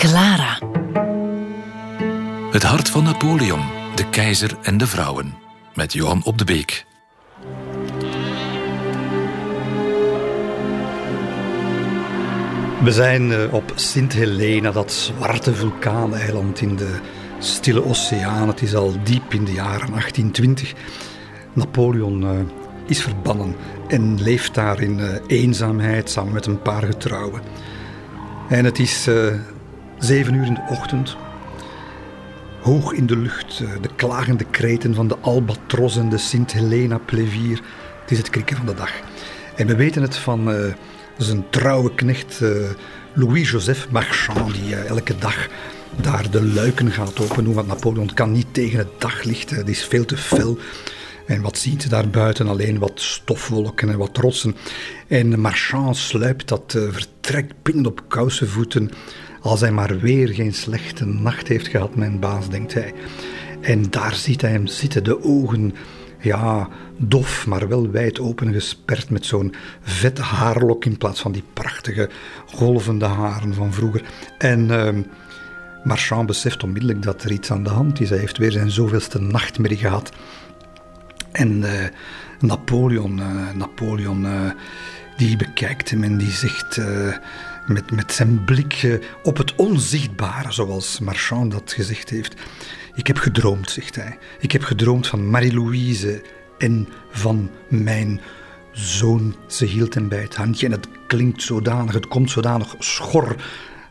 Clara. Het hart van Napoleon, de keizer en de vrouwen. Met Johan op de Beek. We zijn eh, op Sint Helena, dat zwarte vulkaaneiland in de Stille Oceaan. Het is al diep in de jaren 1820. Napoleon uh, is verbannen en leeft daar in uh, eenzaamheid samen met een paar getrouwen. En het is zeven uur in de ochtend. Hoog in de lucht, de klagende kreten van de albatros en de Sint Helena plevier. Het is het krikken van de dag. En we weten het van zijn trouwe knecht Louis-Joseph Marchand, die elke dag daar de luiken gaat open want Napoleon kan niet tegen het daglicht, het is veel te fel. En wat ziet daar buiten? Alleen wat stofwolken en wat rotsen. En Marchand sluipt dat vertrek binnen op kousenvoeten. Als hij maar weer geen slechte nacht heeft gehad, mijn baas, denkt hij. En daar ziet hij hem zitten, de ogen, ja, dof, maar wel wijd open gesperd met zo'n vette haarlok in plaats van die prachtige golvende haren van vroeger. En... Uh, Marchand beseft onmiddellijk dat er iets aan de hand is. Hij heeft weer zijn zoveelste nachtmerrie gehad. En uh, Napoleon, uh, Napoleon uh, die bekijkt hem en die zegt met, met zijn blik op het onzichtbare, zoals Marchand dat gezegd heeft. Ik heb gedroomd, zegt hij. Ik heb gedroomd van Marie-Louise en van mijn zoon. Ze hield hem bij het handje en het klinkt zodanig, het komt zodanig schor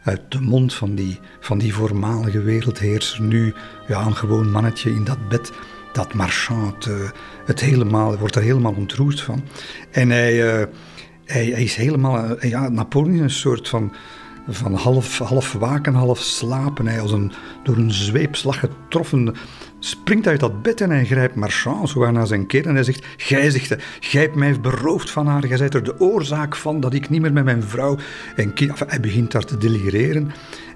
uit de mond van die, van die voormalige wereldheerser. Nu ja, een gewoon mannetje in dat bed. Dat Marchand uh, het helemaal, wordt er helemaal ontroerd van. En hij, uh, hij, hij, is helemaal, uh, ja, Napoleon is een soort van, van half, half waken, half slapen. Hij als een door een zweepslag getroffen springt uit dat bed en hij grijpt Marchand zo naar zijn keer. En hij zegt, gij zegt, gij hebt mij beroofd van haar, gij zijt er de oorzaak van dat ik niet meer met mijn vrouw en kind... Hij begint daar te delireren.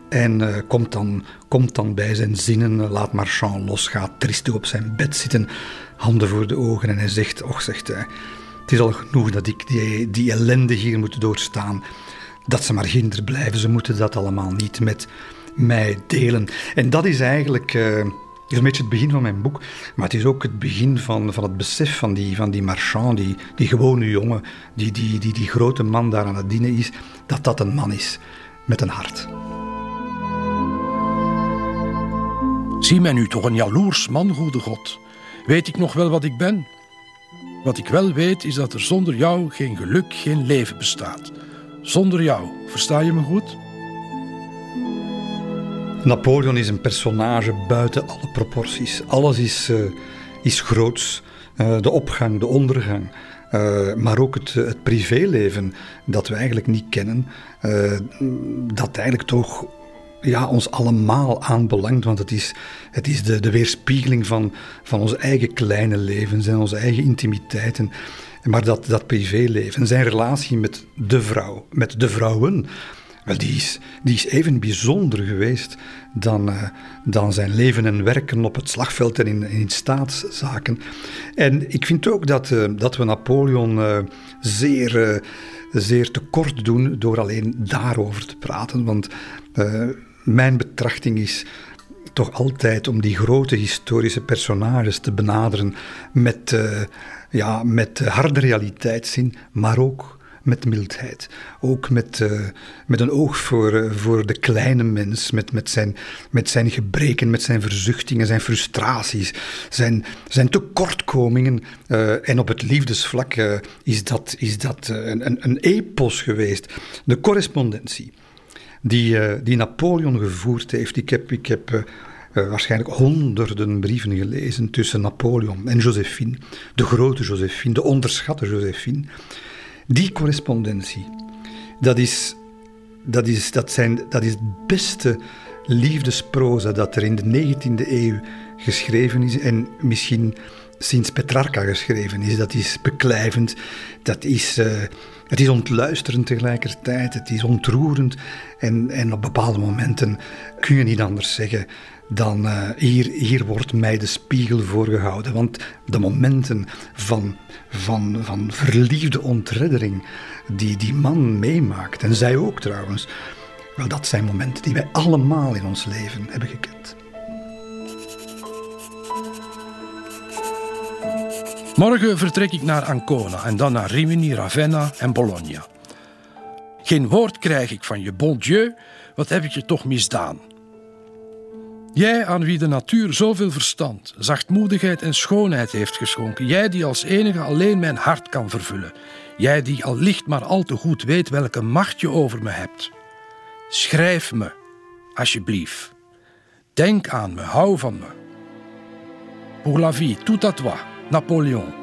En uh, komt, dan, komt dan bij zijn zinnen, laat Marchand los, gaat tristig op zijn bed zitten, handen voor de ogen. En hij zegt, och zegt hij, het is al genoeg dat ik die, die ellende hier moet doorstaan, dat ze maar ginder blijven, ze moeten dat allemaal niet met mij delen. En dat is eigenlijk... Uh, is een beetje het begin van mijn boek, maar het is ook het begin van, van het besef van die, van die marchand, die, die gewone jongen, die, die, die, die grote man daar aan het dienen is, dat dat een man is met een hart. Zie mij nu toch een jaloers man, goede God. Weet ik nog wel wat ik ben? Wat ik wel weet is dat er zonder jou geen geluk, geen leven bestaat. Zonder jou, versta je me goed? Napoleon is een personage buiten alle proporties. Alles is, uh, is groots. Uh, de opgang, de ondergang. Uh, maar ook het, het, privéleven dat we eigenlijk niet kennen. dat eigenlijk toch ja, ons allemaal aanbelangt. Want het is, het is de, de weerspiegeling van, van onze eigen kleine levens en onze eigen intimiteiten. Maar dat, dat privéleven, zijn relatie met de vrouw, met de vrouwen wel, die is, die is even bijzonder geweest dan, uh, dan zijn leven en werken op het slagveld en in, in staatszaken. En ik vind ook dat, uh, dat we Napoleon uh, zeer, zeer tekort doen door alleen daarover te praten. Want mijn betrachting is toch altijd om die grote historische personages te benaderen met, ja, met harde realiteitszin, maar ook met mildheid. Ook met, uh, met een oog voor, uh, voor de kleine mens, met, met, zijn, met zijn gebreken, met zijn verzuchtingen, zijn frustraties, zijn, zijn tekortkomingen. En op het liefdesvlak is dat, is dat een, een, een epos geweest. De correspondentie die, die Napoleon gevoerd heeft. Ik heb. Ik heb uh, waarschijnlijk honderden brieven gelezen tussen Napoleon en Josephine, de grote Josephine, de onderschatte Josephine. Die correspondentie, dat is, dat is, dat zijn, dat is het beste liefdesproza dat er in de 19e eeuw geschreven is en misschien sinds Petrarca geschreven is. Dat is beklijvend, dat is, uh, het is ontluisterend tegelijkertijd, het is ontroerend en, en op bepaalde momenten kun je niet anders zeggen dan uh, hier, hier wordt mij de spiegel voorgehouden. Want de momenten van, van, van verliefde ontreddering die die man meemaakt, en zij ook trouwens, Wel, dat zijn momenten die wij allemaal in ons leven hebben gekend. Morgen vertrek ik naar Ancona en dan naar Rimini, Ravenna en Bologna. Geen woord krijg ik van je, bon Dieu, wat heb ik je toch misdaan? Jij aan wie de natuur zoveel verstand, zachtmoedigheid en schoonheid heeft geschonken. Jij die als enige alleen mijn hart kan vervullen. Jij die al licht maar al te goed weet welke macht je over me hebt. Schrijf me, alsjeblieft. Denk aan me, hou van me. Pour la vie, tout à toi, Napoleon.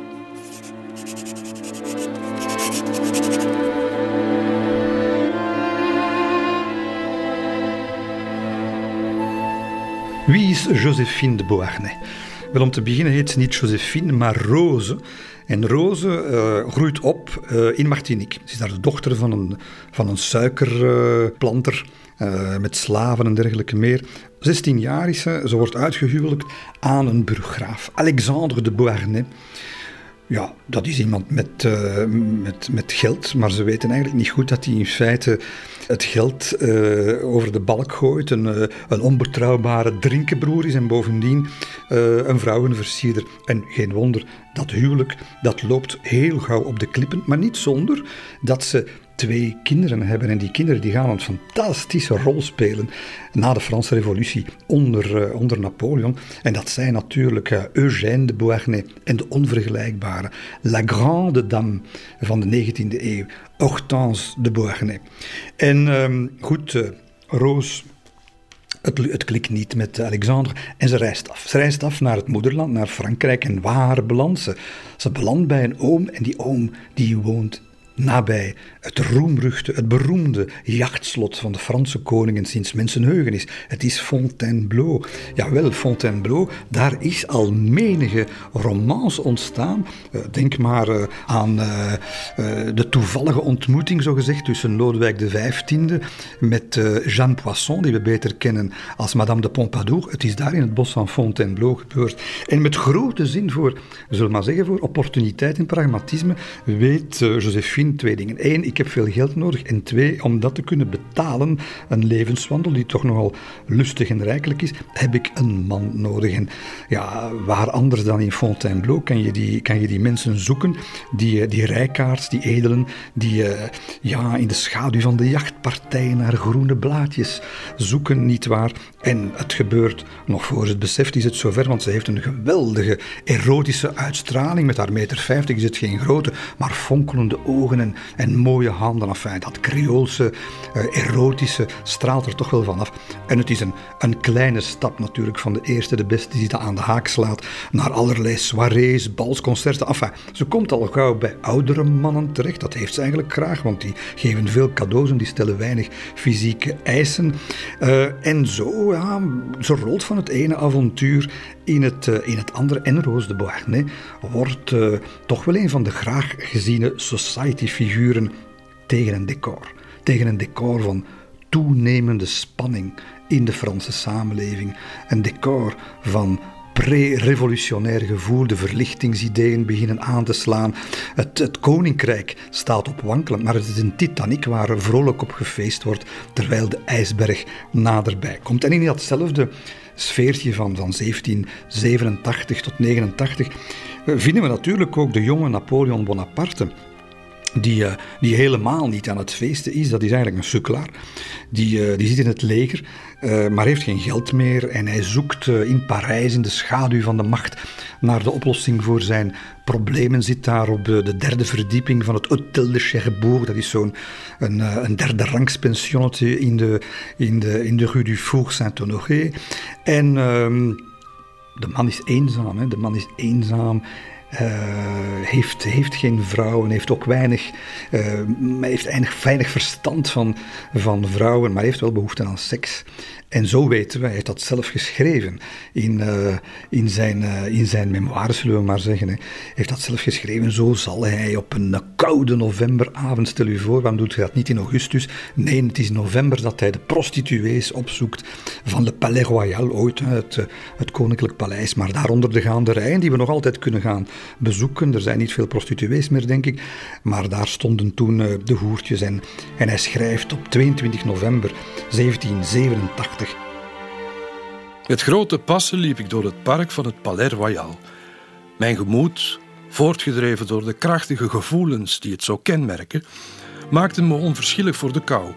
Wie is Josephine de Beauharnais? Wel, om te beginnen heet ze niet Josephine, maar Rose. En Rose uh, groeit op uh, in Martinique. Ze is daar de dochter van een, van een suikerplanter uh, met slaven en dergelijke meer. 16 jaar is ze, ze wordt uitgehuwelijkt aan een burggraaf, Alexandre de Beauharnais. Ja, dat is iemand met, uh, met, met geld, maar ze weten eigenlijk niet goed dat hij in feite het geld uh, over de balk gooit, een, uh, een onbetrouwbare drinkenbroer is en bovendien een vrouwenversierder. En geen wonder, dat huwelijk dat loopt heel gauw op de klippen, maar niet zonder dat ze twee kinderen hebben. En die kinderen die gaan een fantastische rol spelen na de Franse Revolutie onder, uh, onder Napoleon. En dat zijn natuurlijk uh, Eugène de Beauharnais en de onvergelijkbare La Grande Dame van de 19e eeuw, Hortense de Beauharnais. En um, goed, uh, Roos. Het, het, klikt niet met Alexandre en ze reist af. Ze reist af naar het moederland, naar Frankrijk. En waar belandt ze? Ze belandt bij een oom en die oom die woont nabij het roemruchte, het beroemde jachtslot van de Franse koningen sinds mensenheugenis. Het is Fontainebleau. Jawel, Fontainebleau, daar is al menige romance ontstaan. Uh, denk maar uh, aan uh, de toevallige ontmoeting, zogezegd, tussen Lodewijk XV met Jeanne Poisson, die we beter kennen als Madame de Pompadour. Het is daar in het bos van Fontainebleau gebeurd. En met grote zin voor, zullen we maar zeggen, voor opportuniteit en pragmatisme weet Josephine twee dingen. Eén, ik heb veel geld nodig. En twee, om dat te kunnen betalen, een levenswandel die toch nogal lustig en rijkelijk is, heb ik een man nodig. En ja, waar anders dan in Fontainebleau kan je die, kan je die mensen zoeken, die, die rijkaards, die edelen, die uh, ja, in de schaduw van de jachtpartijen naar groene blaadjes zoeken, nietwaar? En het gebeurt, nog voor het beseft is het zover, want ze heeft een geweldige erotische uitstraling. Met haar meter vijftig is het geen grote, maar fonkelende ogen en, mooie handen. Enfin, dat Creoolse, uh, erotische straalt er toch wel vanaf. En het is een, een kleine stap natuurlijk van de eerste, de beste die dat aan de haak slaat, naar allerlei soirées, balsconcerten. Enfin, ze komt al gauw bij oudere mannen terecht. Dat heeft ze eigenlijk graag, want die geven veel cadeaus en die stellen weinig fysieke eisen. Uh, en zo, ja, ze rolt van het ene avontuur in het, uh, in het andere. En Roos de Beauharnais wordt toch wel een van de graag geziene society-figuren tegen een decor. Tegen een decor van toenemende spanning in de Franse samenleving. Een decor van pre-revolutionair gevoel, de verlichtingsideeën beginnen aan te slaan. Het, het, koninkrijk staat op wankelen, maar het is een Titanic waar vrolijk op gefeest wordt, terwijl de ijsberg naderbij komt. En in datzelfde sfeertje van, van 1787 tot 89 vinden we natuurlijk ook de jonge Napoleon Bonaparte die, uh, die helemaal niet aan het feesten is. Dat is eigenlijk een sukkelaar. Die, uh, die zit in het leger, uh, maar heeft geen geld meer. En hij zoekt in Parijs, in de schaduw van de macht, naar de oplossing voor zijn problemen. Zit daar op de derde verdieping van het Hôtel de Cherbourg. Dat is zo'n een, een derde rangspensionnetje in de, in, de, in de Rue du Four Saint-Honoré. En ehm, de man is eenzaam. Hè? De man is eenzaam. Uh, heeft, heeft geen vrouw en heeft ook weinig, uh, heeft weinig, weinig verstand van, van vrouwen, maar heeft wel behoefte aan seks. En zo weten we, hij heeft dat zelf geschreven in, uh, in, zijn, in zijn memoires, zullen we maar zeggen. Heeft dat zelf geschreven. Zo zal hij op een koude novemberavond, stel u voor, waarom doet hij dat niet in augustus? Nee, het is november dat hij de prostituees opzoekt van Le Palais Royal, ooit het, het Koninklijk Paleis. Maar daaronder de gaanderijen die we nog altijd kunnen gaan bezoeken. Er zijn niet veel prostituees meer, denk ik. Maar daar stonden toen de hoertjes. En, en hij schrijft op 22 november 1787. Met grote passen liep ik door het park van het Palais Royal. Mijn gemoed, voortgedreven door de krachtige gevoelens die het zo kenmerken, maakte me onverschillig voor de kou.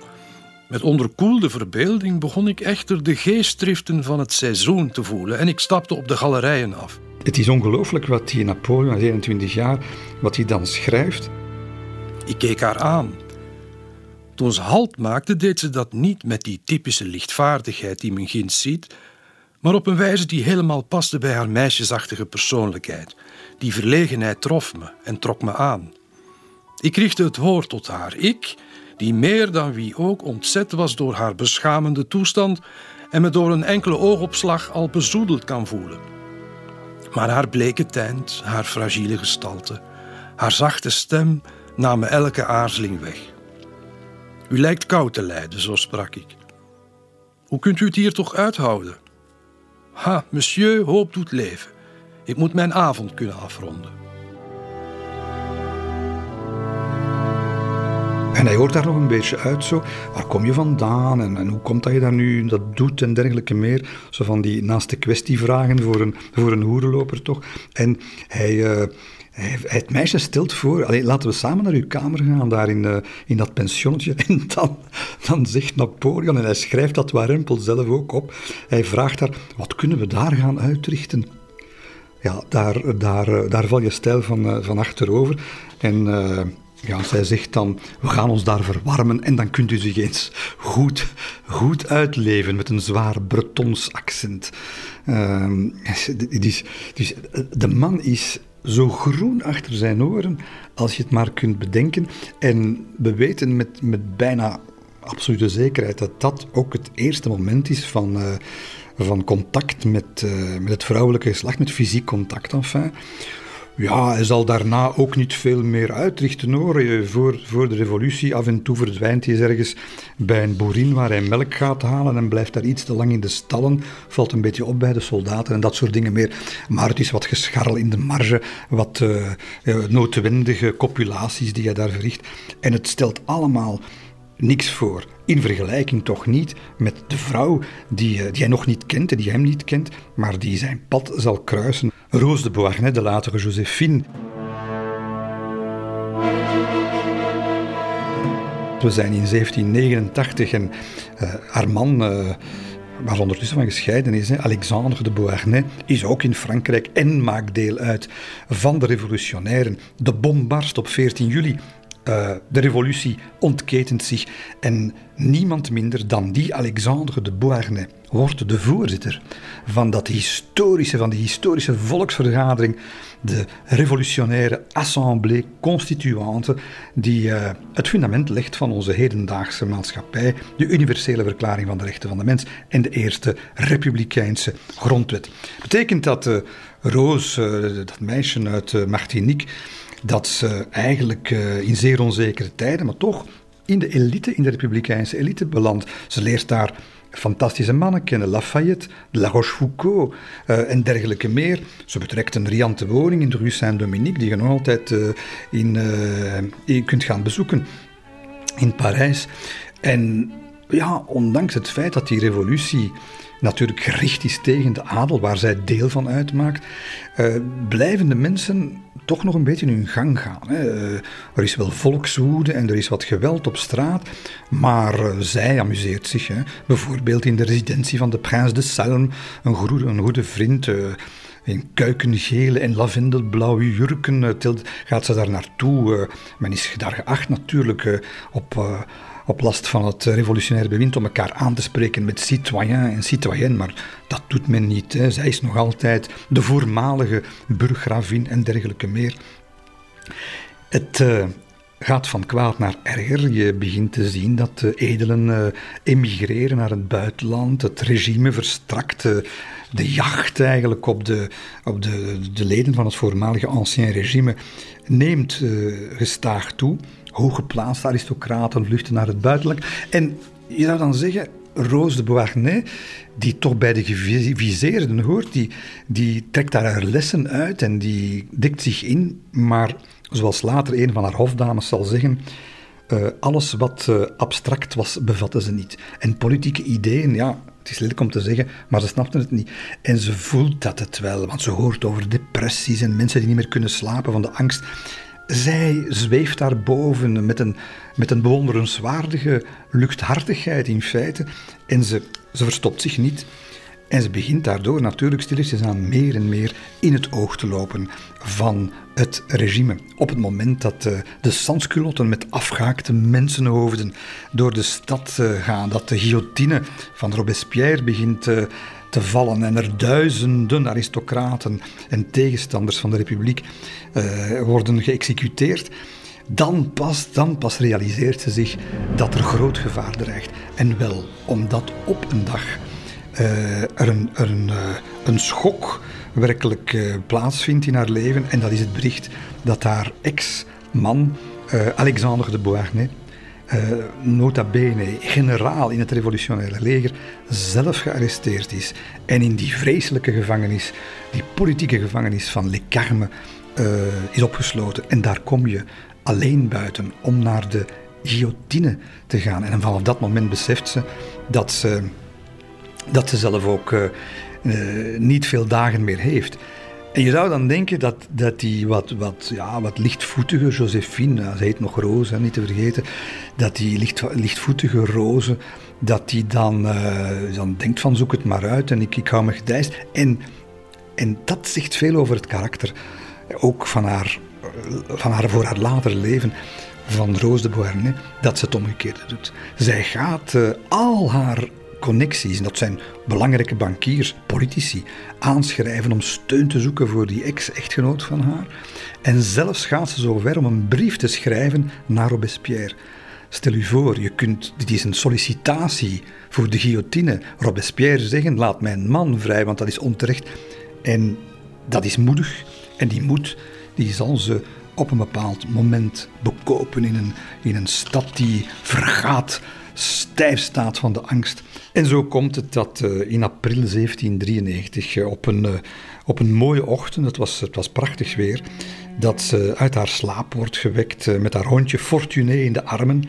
Met onderkoelde verbeelding begon ik echter de geestdriften van het seizoen te voelen en ik stapte op de galerijen af. Het is ongelooflijk wat die Napoleon, 21 jaar, wat hij dan schrijft. Ik keek haar aan. Toen ze halt maakte, deed ze dat niet met die typische lichtvaardigheid die men ginds ziet, maar op een wijze die helemaal paste bij haar meisjesachtige persoonlijkheid. Die verlegenheid trof me en trok me aan. Ik richtte het woord tot haar. Ik, die meer dan wie ook ontzet was door haar beschamende toestand en me door een enkele oogopslag al bezoedeld kan voelen. Maar haar bleke tint, haar fragiele gestalte, haar zachte stem namen elke aarzeling weg. U lijkt koud te lijden, zo sprak ik. Hoe kunt u het hier toch uithouden? Ha, monsieur, hoop doet leven. Ik moet mijn avond kunnen afronden. En hij hoort daar nog een beetje uit zo. Waar kom je vandaan en, en hoe komt dat je dat nu dat doet en dergelijke meer. Zo van die naaste kwestievragen voor een, voor een hoerenloper toch. En hij... Uh, hij, het meisje stelt voor, allee, laten we samen naar uw kamer gaan, daar in, uh, in dat pensionnetje. En dan, dan zegt Napoleon, en hij schrijft dat Warempel zelf ook op, hij vraagt haar, wat kunnen we daar gaan uitrichten? Ja, daar, daar, eh, daar val je stijl van, van achterover. En... Ja, zij zegt dan, we gaan ons daar verwarmen en dan kunt u zich eens goed, goed uitleven met een zwaar Bretons accent. Dus, dus de man is zo groen achter zijn oren als je het maar kunt bedenken. En we weten met, met bijna absolute zekerheid dat dat ook het eerste moment is van, uh, van contact met, uh, met het vrouwelijke geslacht, met fysiek contact enfin. Ja, hij zal daarna ook niet veel meer uitrichten hoor. Voor, voor de revolutie af en toe verdwijnt hij ergens bij een boerin waar hij melk gaat halen en blijft daar iets te lang in de stallen. Valt een beetje op bij de soldaten en dat soort dingen meer. Maar het is wat gescharrel in de marge, wat uh, noodwendige copulaties die hij daar verricht. En het stelt allemaal niks voor. In vergelijking toch niet met de vrouw die, eh, die hij nog niet kent, die hem niet kent, maar die zijn pad zal kruisen. Roos de Beauharnais, de latere Josephine. We zijn in 1789 en uh, haar man, uh, waar ondertussen van gescheiden is, hè, Alexandre de Beauharnais, is ook in Frankrijk en maakt deel uit van de revolutionairen. De bom barst op 14 juli uh, de revolutie ontketent zich en niemand minder dan die Alexandre de Beauharnais wordt de voorzitter van dat historische, van die historische volksvergadering, de revolutionaire Assemblée Constituante, die uh, het fundament legt van onze hedendaagse maatschappij, de universele verklaring van de rechten van de mens en de eerste republikeinse grondwet. Betekent dat uh, Roos, dat meisje uit Martinique, dat ze eigenlijk uh, in zeer onzekere tijden, maar toch in de elite, in de republikeinse elite belandt. Ze leert daar fantastische mannen kennen, Lafayette, La Rochefoucauld uh, en dergelijke meer. Ze betrekt een riante woning in de rue Saint-Dominique, die je nog altijd uh, in, je kunt gaan bezoeken in Parijs. En ja, ondanks het feit dat die revolutie natuurlijk gericht is tegen de adel, waar zij deel van uitmaakt, blijven de mensen toch nog een beetje hun gang gaan. Hè. Eh, er is wel volkswoede en er is wat geweld op straat, maar uh, zij amuseert zich. Hè. Bijvoorbeeld in de residentie van de Prins de Salm, een goede, een goede vriend. In kuikengele en lavendelblauwe jurken gaat ze daar naartoe. men is daar geacht natuurlijk op op last van het revolutionaire bewind om elkaar aan te spreken met citoyen en citoyenne, maar dat doet men niet. Hè. Zij is nog altijd de voormalige burggravin en dergelijke meer. Het uh, gaat van kwaad naar erger. Je begint te zien dat de edelen uh, emigreren naar het buitenland. Het regime verstrakt. De jacht eigenlijk op, de, op de, de leden van het voormalige ancien regime neemt gestaag toe hooggeplaatste aristocraten vluchten naar het buitenland. En je zou dan zeggen, Rose de Beauharnais, die toch bij de geviseerden hoort, die, die trekt daar haar lessen uit en die dikt zich in, maar zoals later een van haar hofdames zal zeggen, uh, alles wat uh, abstract was, bevatte ze niet. En politieke ideeën, ja, het is lelijk om te zeggen, maar ze snapten het niet. En ze voelt dat het wel, want ze hoort over depressies en mensen die niet meer kunnen slapen van de angst. Zij zweeft daarboven met een, met een bewonderenswaardige luchthartigheid in feite. En ze, ze verstopt zich niet. En ze begint daardoor natuurlijk stilletjes aan meer en meer in het oog te lopen van het regime. Op het moment dat uh, de sansculotten met afgehaakte mensenhoofden door de stad uh, gaan, dat de guillotine van Robespierre begint uh, te vallen en er duizenden aristocraten en tegenstanders van de republiek worden geëxecuteerd, dan pas, dan pas realiseert ze zich dat er groot gevaar dreigt. En wel omdat op een dag uh, er, een, een, uh, een schok werkelijk plaatsvindt in haar leven. En dat is het bericht dat haar ex-man, Alexander de Beauharnais, nota bene generaal in het revolutionaire leger, zelf gearresteerd is. En in die vreselijke gevangenis, die politieke gevangenis van Le Carme, is opgesloten. En daar kom je alleen buiten om naar de guillotine te gaan. En vanaf dat moment beseft ze dat ze dat ze zelf ook uh, niet veel dagen meer heeft. En je zou dan denken dat, dat die wat, wat, ja, wat lichtvoetige Josephine, ze heet nog Roze, niet te vergeten, dat die licht, lichtvoetige Roze, dat die dan, uh, dan denkt van zoek het maar uit en ik, ik hou me gedijst. En, en dat zegt veel over het karakter, ook van haar, van haar voor haar later leven van Roos de Beauharnais, dat ze het omgekeerde doet. Zij gaat al haar connecties, en dat zijn belangrijke bankiers, politici, aanschrijven om steun te zoeken voor die ex-echtgenoot van haar. En zelfs gaat ze zo ver om een brief te schrijven naar Robespierre. Stel u voor, je kunt, dit is een sollicitatie voor de guillotine. Robespierre zeggen, laat mijn man vrij, want dat is onterecht. En dat is moedig. En die moed, die zal ze op een bepaald moment bekopen in een, in een stad die vergaat stijf staat van de angst. En zo komt het dat uh, in april 1793, uh, op, een, uh, op een mooie ochtend, het was, het was prachtig weer, dat ze uit haar slaap wordt gewekt met haar hondje Fortuné in de armen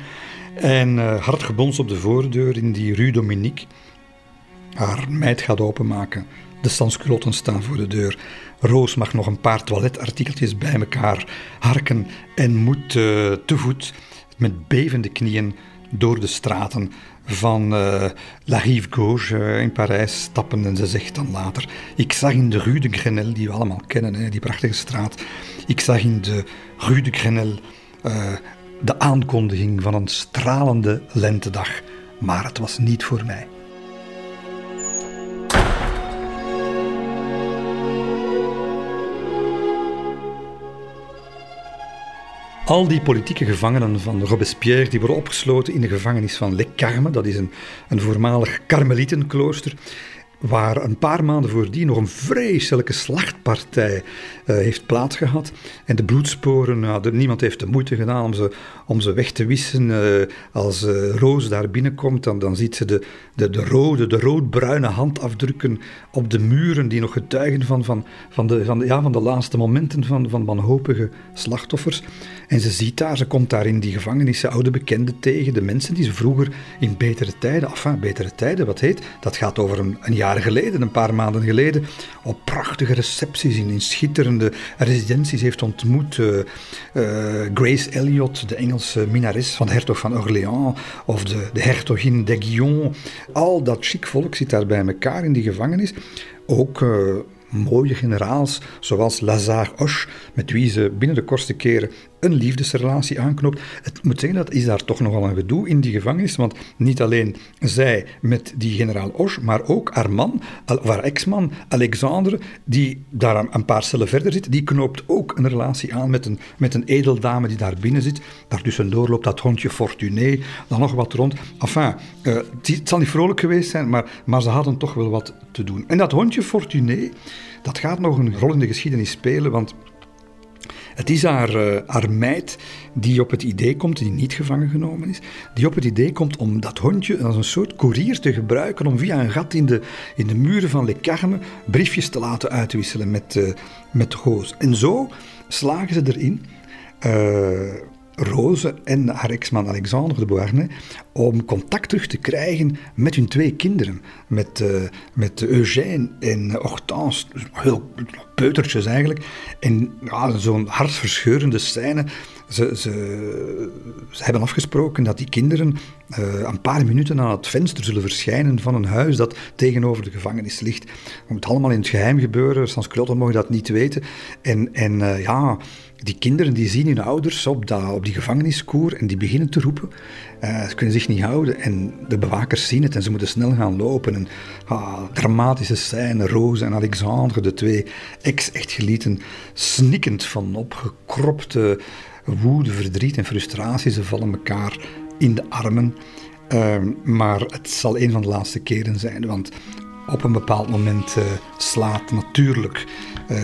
en hard gebons op de voordeur in die Rue Dominique. Haar meid gaat openmaken. De sansculotten staan voor de deur. Roos mag nog een paar toiletartikeltjes bij elkaar harken en moet te voet met bevende knieën door de straten van uh, La Rive Gauche uh, in Parijs stappen. En ze zegt dan later: Ik zag in de Rue de Grenelle, die we allemaal kennen, hè, die prachtige straat. Ik zag in de Rue de Grenelle uh, de aankondiging van een stralende lentedag. Maar het was niet voor mij. Al die politieke gevangenen van Robespierre die worden opgesloten in de gevangenis van Le Carme, dat is een, een voormalig karmelietenklooster waar een paar maanden voordien nog een vreselijke slachtpartij uh, heeft plaatsgehad. En de bloedsporen, nou, niemand heeft de moeite gedaan om ze, om ze weg te wissen. Uh, als uh, Roos daar binnenkomt, dan, dan ziet ze de, de, de rode, de roodbruine handafdrukken op de muren die nog getuigen van, van, van, de, van, de, ja, van de laatste momenten van, van wanhopige slachtoffers. En ze ziet daar, ze komt daar in die gevangenissen oude bekenden tegen, de mensen die ze vroeger in betere tijden, enfin, betere tijden, wat heet, dat gaat over een, een jaar geleden, een paar maanden geleden, op prachtige recepties in, in schitterende residenties heeft ontmoet. Uh, Grace Elliot, de Engelse minares van de hertog van Orléans, of de, de hertogin. Al dat chic volk zit daar bij elkaar in die gevangenis. Ook uh, mooie generaals, zoals Lazare Hoche, met wie ze binnen de kortste keren een liefdesrelatie aanknoopt. Het moet zeggen, dat is daar toch nogal een gedoe in die gevangenis, want niet alleen zij met die generaal Hoche, maar ook haar man, haar ex-man, Alexandre, die daar een paar cellen verder zit, die knoopt ook een relatie aan met een, met een edeldame die daar binnen zit. Daartussendoor loopt dat hondje Fortuné, dan nog wat rond. Enfin, uh, het zal niet vrolijk geweest zijn, maar, maar ze hadden toch wel wat te doen. En dat hondje Fortuné, dat gaat nog een rol in de geschiedenis spelen, want Het is haar, uh, meid die op het idee komt, die niet gevangen genomen is, die op het idee komt om dat hondje als een soort koerier te gebruiken om via een gat in de, in de muren van Le Carme briefjes te laten uitwisselen met, uh, met Goos. En zo slagen ze erin. Uh, Rose en haar ex-man Alexandre de Beauharnais om contact terug te krijgen met hun twee kinderen. Met, uh, met Eugène en Hortense, heel peutertjes eigenlijk. En ja, zo'n hartverscheurende scène. Ze, ze, ze, hebben afgesproken dat die kinderen uh, een paar minuten aan het venster zullen verschijnen van een huis dat tegenover de gevangenis ligt. Het moet allemaal in het geheim gebeuren, sans culotte mogen dat niet weten. En, en uh, ja, die kinderen die zien hun ouders op, dat, op die gevangeniskoer en die beginnen te roepen. Uh, ze kunnen zich niet houden en de bewakers zien het en ze moeten snel gaan lopen. En, ah, dramatische scène, Rose en Alexandre, de twee ex-echtgelieten, snikkend van opgekropte woede, verdriet en frustratie. Ze vallen elkaar in de armen. Uh, maar het zal een van de laatste keren zijn, want op een bepaald moment uh, slaat natuurlijk uh,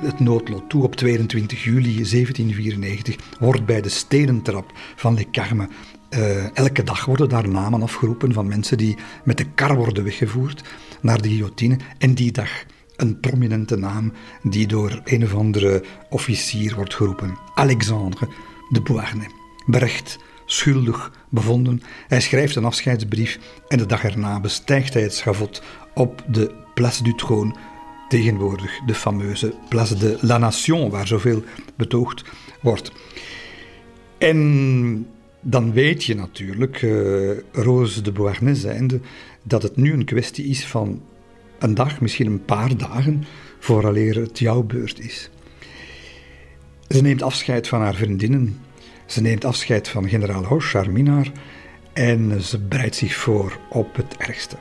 het noodlot toe. Op 22 juli 1794 wordt bij de stenentrap van Le Carme uh, elke dag worden daar namen afgeroepen van mensen die met de kar worden weggevoerd naar de guillotine. En die dag een prominente naam die door een of andere officier wordt geroepen. Alexandre de Beauharnais. Berecht, schuldig bevonden. Hij schrijft een afscheidsbrief en de dag erna bestijgt hij het schavot op de Place du Trône, tegenwoordig de fameuze Place de la Nation, waar zoveel betoogd wordt. En dan weet je natuurlijk, uh, Rose de Beauharnais zijnde, dat het nu een kwestie is van een dag, misschien een paar dagen, vooraleer het jouw beurt is. Ze neemt afscheid van haar vriendinnen, ze neemt afscheid van generaal Hoche, haar en ze bereidt zich voor op het ergste.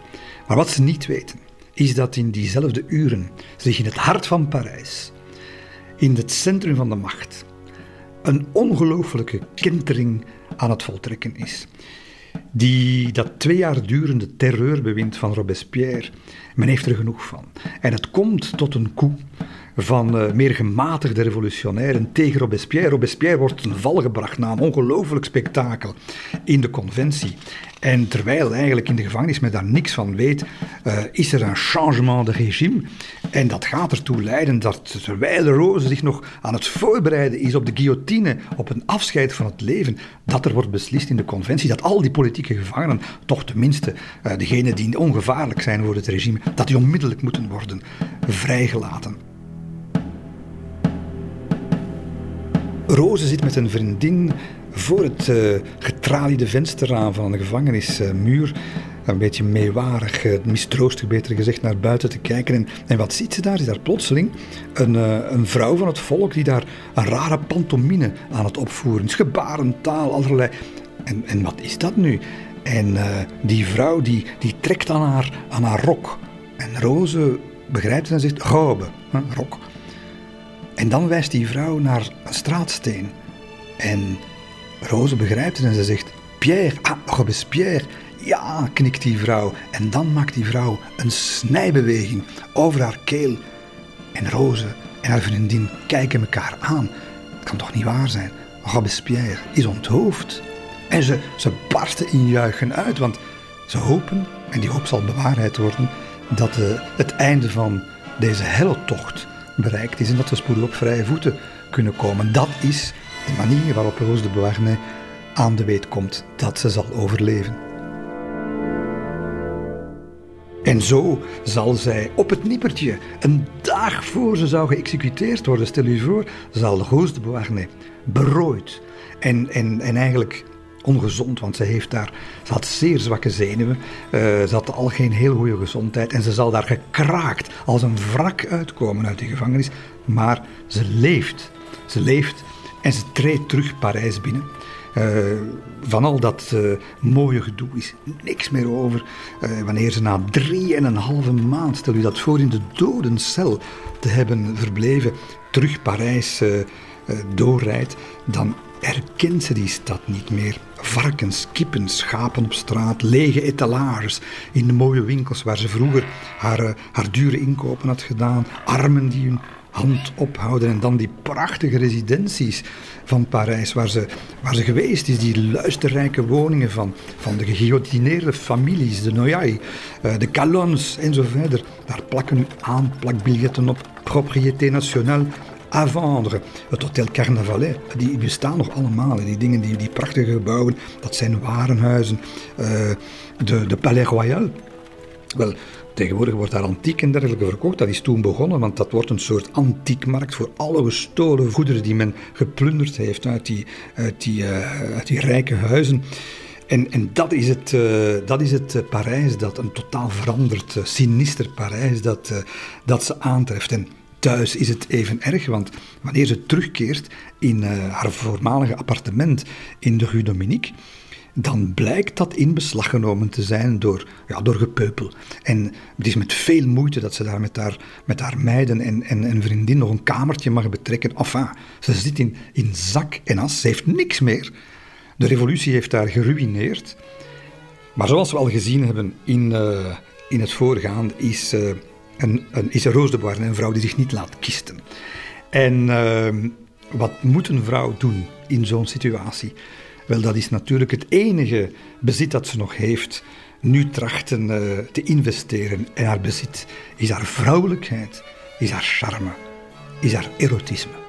Maar wat ze niet weten, is dat in diezelfde uren zich in het hart van Parijs, in het centrum van de macht, een ongelooflijke kentering aan het voltrekken is. Die, dat twee jaar durende terreurbewind van Robespierre, men heeft er genoeg van. En het komt tot een coup van uh, meer gematigde revolutionairen tegen Robespierre. Robespierre wordt ten val gebracht na een ongelooflijk spektakel in de conventie. En terwijl eigenlijk in de gevangenis men daar niks van weet, uh, is er een changement de regime. En dat gaat ertoe leiden dat terwijl de Roze zich nog aan het voorbereiden is op de guillotine, op een afscheid van het leven, dat er wordt beslist in de conventie dat al die politieke gevangenen, toch tenminste uh, degenen die ongevaarlijk zijn voor het regime, dat die onmiddellijk moeten worden vrijgelaten. Roze zit met een vriendin voor het uh, getraliede vensterraam van een gevangenismuur. een beetje meewarig, uh, mistroostig beter gezegd, naar buiten te kijken. En, en wat ziet ze daar? Is daar plotseling een, uh, een vrouw van het volk die daar een rare pantomime aan het opvoeren is. Gebarentaal, allerlei. En, en wat is dat nu? En die vrouw die, die trekt aan haar, aan haar rok. En Roze begrijpt en zegt: robe, rok. En dan wijst die vrouw naar een straatsteen. En Roze begrijpt het en ze zegt: Pierre, ah, Robespierre. Ja, knikt die vrouw. En dan maakt die vrouw een snijbeweging over haar keel. En Roze en haar vriendin kijken elkaar aan. Het kan toch niet waar zijn? Robespierre is onthoofd. En ze, ze barsten in juichen uit, want ze hopen, en die hoop zal bewaarheid worden, dat eh, het einde van deze tocht bereikt is en dat we spoedig op vrije voeten kunnen komen. Dat is de manier waarop Roos de Beauharnais aan de weet komt dat ze zal overleven. En zo zal zij op het nippertje, een dag voor ze zou geëxecuteerd worden, stel u voor, zal Roos de Beauharnais berooid en, en, en eigenlijk ongezond, want ze, heeft daar, ze had zeer zwakke zenuwen, uh, ze had al geen heel goede gezondheid en ze zal daar gekraakt als een wrak uitkomen uit de gevangenis. Maar ze leeft, ze leeft en ze treedt terug Parijs binnen. Uh, van al dat uh, mooie gedoe is niks meer over. Wanneer ze na drie en een halve maand, stel u dat voor, in de dodencel te hebben verbleven, terug Parijs doorrijdt, dan herkent ze die stad niet meer. Varkens, kippen, schapen op straat, lege etalages in de mooie winkels waar ze vroeger haar, haar dure inkopen had gedaan, armen die hun hand ophouden. En dan die prachtige residenties van Parijs, waar ze, waar ze geweest is. Die luisterrijke woningen van, van de geguillotineerde families, de Noyai, uh, de Calons en zo verder. Daar plakken nu aanplakbiljetten op. Propriété nationale à vendre. Het Hotel Carnavalet, die bestaan nog allemaal. Die dingen, die, die prachtige gebouwen, dat zijn warenhuizen. Uh, de, de Palais Royal. Wel, Tegenwoordig wordt daar antiek en dergelijke verkocht. Dat is toen begonnen, want dat wordt een soort antiekmarkt voor alle gestolen goederen die men geplunderd heeft uit die, uit die, uh, uit die rijke huizen. En, en dat is het, uh, dat is het Parijs, dat een totaal veranderd, sinister Parijs, dat, dat ze aantreft. En thuis is het even erg, want wanneer ze terugkeert in haar voormalige appartement in de Rue Dominique, dan blijkt dat in beslag genomen te zijn door, ja, door gepeupel. En het is met veel moeite dat ze daar met haar, meiden en, en, en vriendin nog een kamertje mag betrekken. Enfin, ze zit in, in zak en as, ze heeft niks meer. De revolutie heeft haar geruineerd. Maar zoals we al gezien hebben in, uh, in het voorgaande, is, uh, een, een, is Bois een vrouw die zich niet laat kisten. En uh, wat moet een vrouw doen in zo'n situatie? Wel, dat is natuurlijk het enige bezit dat ze nog heeft. Nu trachten uh, te investeren in haar bezit is haar vrouwelijkheid, is haar charme, is haar erotisme.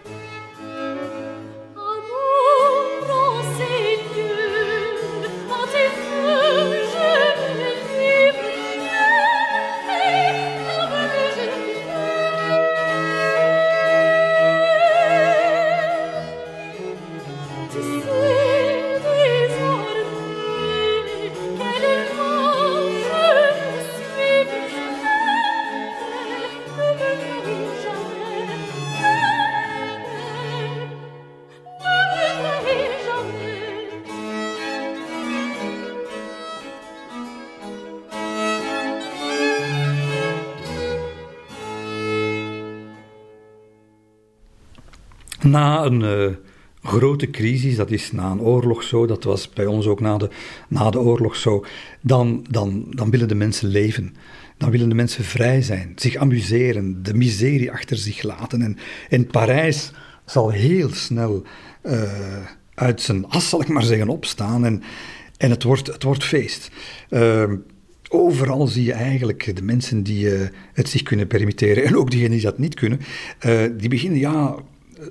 Na een uh, grote crisis, dat is na een oorlog zo, dat was bij ons ook na de, na de oorlog zo, dan, dan, dan willen de mensen leven. Dan willen de mensen vrij zijn, zich amuseren, de miserie achter zich laten. En, en Parijs zal heel snel uh, uit zijn as, zal ik maar zeggen, opstaan. En, en het, wordt, het wordt feest. Uh, Overal zie je eigenlijk de mensen die het zich kunnen permitteren en ook diegenen die dat niet kunnen, die beginnen ja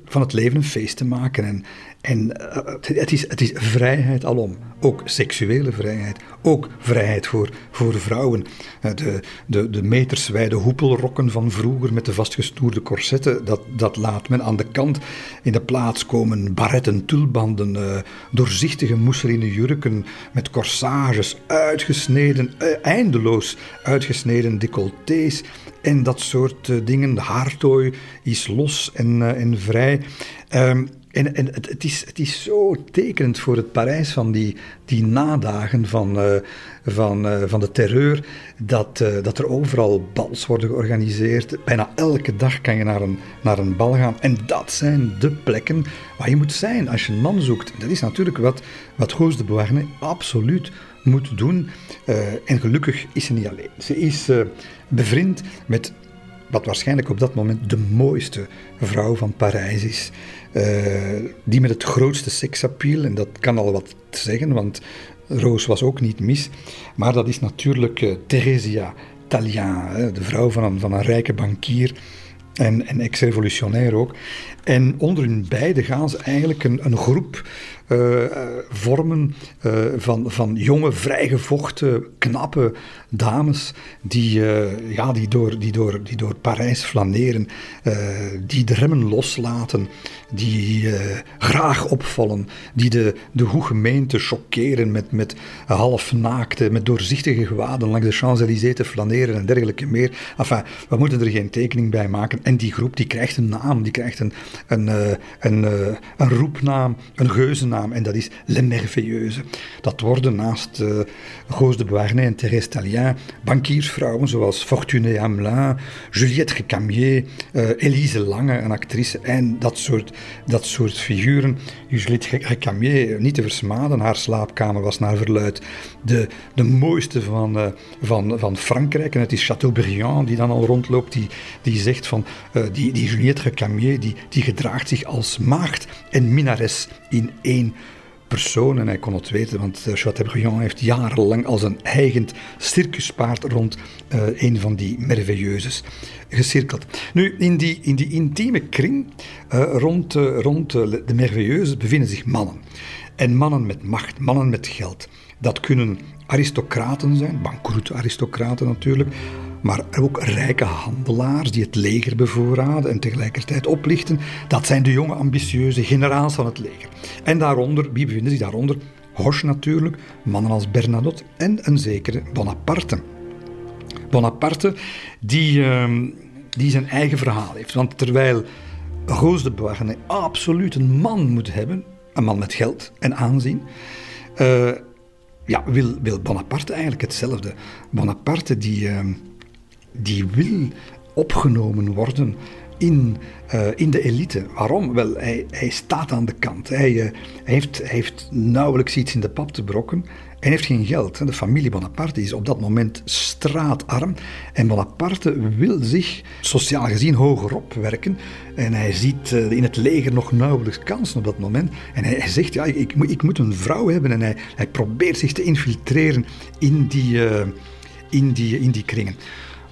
van het leven een feest te maken. En, en uh, het, is, het is vrijheid alom. Ook seksuele vrijheid. Ook vrijheid voor, voor vrouwen. Uh, de, de, de meterswijde hoepelrokken van vroeger met de vastgestoerde corsetten, dat, dat laat men aan de kant. In de plaats komen barretten, tulbanden, uh, doorzichtige mousseline jurken met corsages, uitgesneden, eindeloos uitgesneden decolletés en dat soort dingen. De haartooi is los en, en vrij. Um, en, en het, het, is, het is zo tekenend voor het Parijs van die, die nadagen van, uh, van, van de terreur, dat, dat er overal bals worden georganiseerd. Bijna elke dag kan je naar een, naar een bal gaan. En dat zijn de plekken waar je moet zijn als je een man zoekt. Dat is natuurlijk wat, wat Roos de Beauharnais absoluut moet doen. en gelukkig is ze niet alleen. Ze is bevriend met wat waarschijnlijk op dat moment de mooiste vrouw van Parijs is. Uh, die met het grootste seksappeal, en dat kan al wat zeggen, want Roos was ook niet mis. Maar dat is natuurlijk uh, Theresia Tallien, de vrouw van een, van een rijke bankier en, en ex-revolutionair ook. En onder hun beiden gaan ze eigenlijk een, een groep uh, vormen uh, van, van jonge, vrijgevochten, knappe dames die, uh, ja, die, door, die, door, die door Parijs flaneren, die de remmen loslaten, die graag opvallen, die de, de goede gemeente chockeren met, met halfnaakte, met doorzichtige gewaden langs de Champs-Élysées te flaneren en dergelijke meer. Enfin, we moeten er geen tekening bij maken. En die groep die krijgt een naam, die krijgt een, een, een, een roepnaam, een geuzennaam. En dat is Le Merveilleuse. Dat worden naast Rose de Beauharnais en Thérèse Talien bankiersvrouwen zoals Fortuné Hamelin, Juliette Recamier, Elise Lange, een actrice. En dat soort, dat soort figuren. Juliette Recamier, niet te versmaden, haar slaapkamer was naar verluid de, de mooiste van, van, van Frankrijk. En het is Chateaubriand die dan al rondloopt, die, die zegt van uh, die, die Juliette Recamier, die, die gedraagt zich als maagd en minares in één persoon. En hij kon het weten, want uh, Chateaubriand heeft jarenlang als een eigen circuspaard rond uh, een van die merveilleuses gecirkeld. Nu, in die, in die intieme kring rond, rond de merveilleuses bevinden zich mannen. En mannen met macht, mannen met geld. Dat kunnen aristocraten zijn, bankroete aristocraten natuurlijk, maar ook rijke handelaars die het leger bevoorraden en tegelijkertijd oplichten. Dat zijn de jonge ambitieuze generaals van het leger. En daaronder, wie bevinden zich daaronder? Hoche natuurlijk, mannen als Bernadotte en een zekere Bonaparte. Bonaparte die, uh, die zijn eigen verhaal heeft. Want terwijl Roos de Beauharnais absoluut een man moet hebben, een man met geld en aanzien, uh, ja, wil, wil Bonaparte eigenlijk hetzelfde. Bonaparte die, uh, die wil opgenomen worden in, uh, in de elite. Waarom? Wel, hij, hij staat aan de kant. Hij, hij, heeft, heeft nauwelijks iets in de pap te brokken. En heeft geen geld. De familie Bonaparte is op dat moment straatarm. En Bonaparte wil zich sociaal gezien hogerop werken. En hij ziet uh, in het leger nog nauwelijks kansen op dat moment. En hij, zegt, ja, ik, ik, ik, moet een vrouw hebben. En hij, hij probeert zich te infiltreren in die, in die, in die kringen.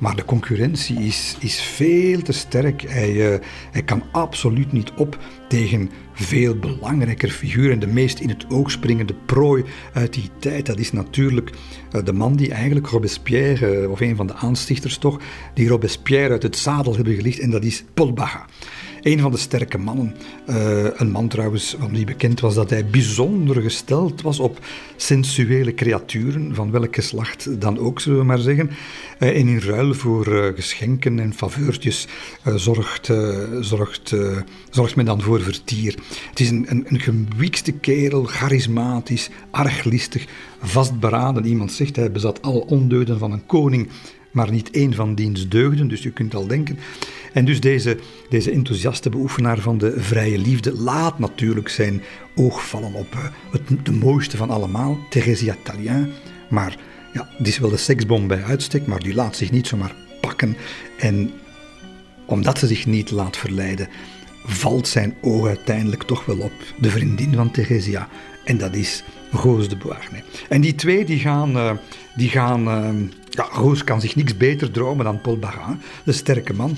Maar de concurrentie is, is veel te sterk. Hij, uh, hij kan absoluut niet op tegen veel belangrijker figuren. De meest in het oog springende prooi uit die tijd, dat is natuurlijk uh, de man die eigenlijk Robespierre, uh, of een van de aanstichters toch, die Robespierre uit het zadel hebben gelicht, en dat is Paul Baga. Een van de sterke mannen. Uh, een man trouwens van wie bekend was dat hij bijzonder gesteld was op sensuele creaturen, van welk geslacht dan ook, zullen we maar zeggen. Uh, en in ruil voor uh, geschenken en faveurtjes zorgt, zorgt, zorgt men dan voor vertier. Het is een, een, een gewiekste kerel, charismatisch, arglistig, vastberaden. Iemand zegt hij bezat alle ondeugden van een koning, maar niet één van diens deugden. Dus je kunt al denken. En dus deze, deze enthousiaste beoefenaar van de vrije liefde laat natuurlijk zijn oog vallen op uh, het, de mooiste van allemaal, Theresia Talien. Maar ja, die is wel de seksbom bij uitstek, maar die laat zich niet zomaar pakken. En omdat ze zich niet laat verleiden, valt zijn oog uiteindelijk toch wel op de vriendin van Theresia. En dat is Roos de Beauharnais. En die twee die gaan, uh, die gaan uh, ja, Roos kan zich niks beter dromen dan Paul Barin, de sterke man.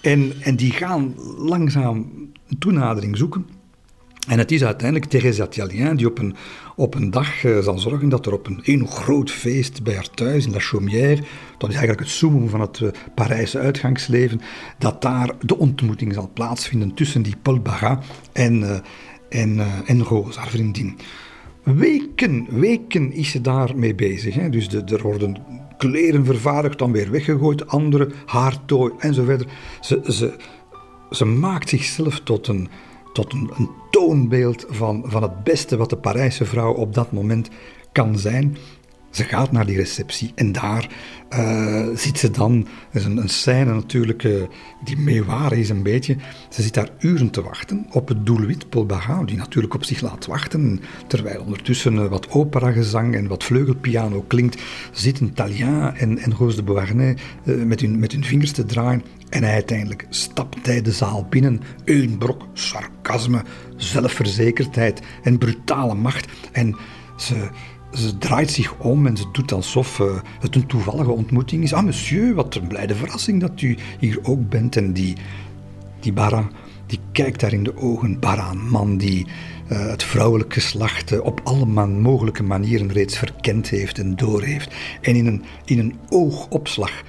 En, en die gaan langzaam een toenadering zoeken. En het is uiteindelijk Thérèse Talien die op een, op een dag uh, zal zorgen dat er op een één groot feest bij haar thuis in La Chaumière, dat is eigenlijk het summum van het uh, Parijse uitgangsleven, dat daar de ontmoeting zal plaatsvinden tussen die Paul Barin en, uh, en, en Rose, haar vriendin. Weken, weken is ze daarmee bezig. Hè? Dus de, er worden kleren vervaardigd, dan weer weggegooid, andere haartooi en zo verder. Ze, ze, ze maakt zichzelf tot een, tot een, een toonbeeld van, van het beste wat de Parijse vrouw op dat moment kan zijn. Ze gaat naar die receptie en daar uh, zit ze dan. Er is een, scène natuurlijk uh, die meewaar is een beetje. Ze zit daar uren te wachten op het doelwit Paul Baga, die natuurlijk op zich laat wachten. Terwijl ondertussen uh, wat operagezang en wat vleugelpiano klinkt, zitten Talien en, en de Beauharnais met, hun, met hun vingers te draaien. En hij uiteindelijk stapt hij de zaal binnen. Een brok sarcasme, zelfverzekerdheid en brutale macht. En ze ze draait zich om en ze doet alsof uh, het een toevallige ontmoeting is. Ah, monsieur, wat een blijde verrassing dat u hier ook bent. En die, die Bara, die kijkt daar in de ogen. Bara, een man die uh, het vrouwelijk geslacht uh, op alle man mogelijke manieren reeds verkend heeft en doorheeft. En in een, in een oogopslag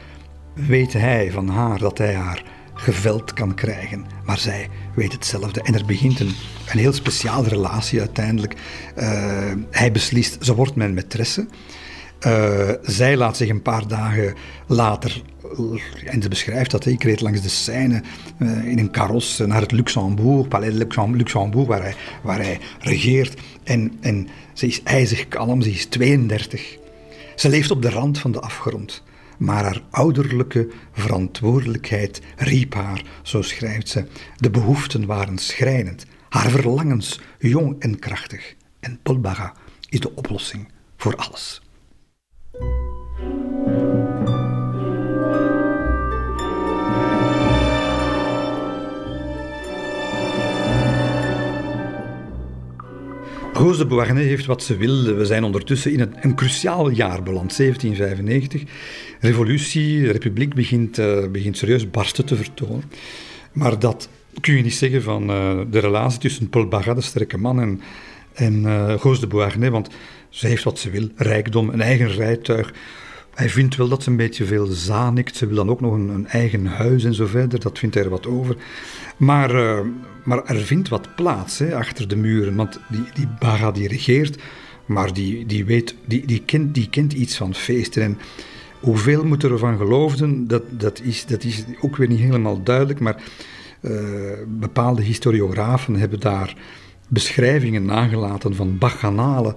weet hij van haar dat hij haar geveld kan krijgen. Maar zij weet hetzelfde. En er begint een, een heel speciale relatie uiteindelijk. Uh, hij beslist, ze wordt mijn maîtresse. Uh, zij laat zich een paar dagen later, en ze beschrijft dat, ik reed langs de Seine in een karos naar het Luxembourg, Palais Luxembourg, waar hij, waar hij regeert. En, en ze is ijzig kalm, ze is 32. Ze leeft op de rand van de afgrond. Maar haar ouderlijke verantwoordelijkheid riep haar, zo schrijft ze. De behoeften waren schrijnend, haar verlangens jong en krachtig. En Polbaga is de oplossing voor alles. Roos de Beauharnais heeft wat ze wil. We zijn ondertussen in een, cruciaal jaar beland, 1795. Revolutie, de republiek begint, uh, begint serieus barsten te vertonen. Maar dat kun je niet zeggen van uh, de relatie tussen Paul Bagat, de sterke man, en, en uh, de Beauharnais, want ze heeft wat ze wil, rijkdom, een eigen rijtuig. Hij vindt wel dat ze een beetje veel zanikt. Ze wil dan ook nog een, een eigen huis en zo verder. Dat vindt hij er wat over. Maar, uh, maar er vindt wat plaats hè, achter de muren. Want die, die Baga die regeert, maar die, die, weet, die, die, kent, die kent iets van feesten. En hoeveel moet er van geloofden, dat, dat, is, dat is ook weer niet helemaal duidelijk. Maar uh, bepaalde historiografen hebben daar beschrijvingen nagelaten van bacchanalen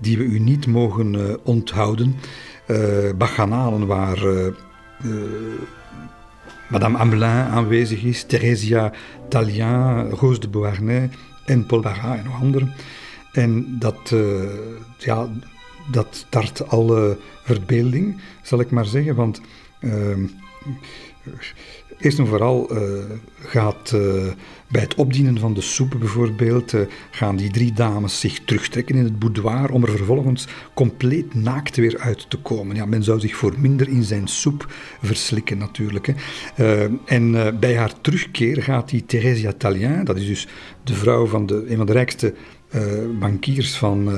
die we u niet mogen uh, onthouden. Uh, bacchanalen waar uh, Madame Amelin aanwezig is, Theresia Talien, Rose de Beauharnais en Paul Barat en nog anderen. En dat, ja, dat tart alle verbeelding, zal ik maar zeggen, want Eerst en vooral uh, gaat uh, bij het opdienen van de soep bijvoorbeeld, uh, gaan die drie dames zich terugtrekken in het boudoir om er vervolgens compleet naakt weer uit te komen. Ja, men zou zich voor minder in zijn soep verslikken natuurlijk. Hè. en bij haar terugkeer gaat die Theresia Talien, dat is dus de vrouw van de, een van de rijkste bankiers van,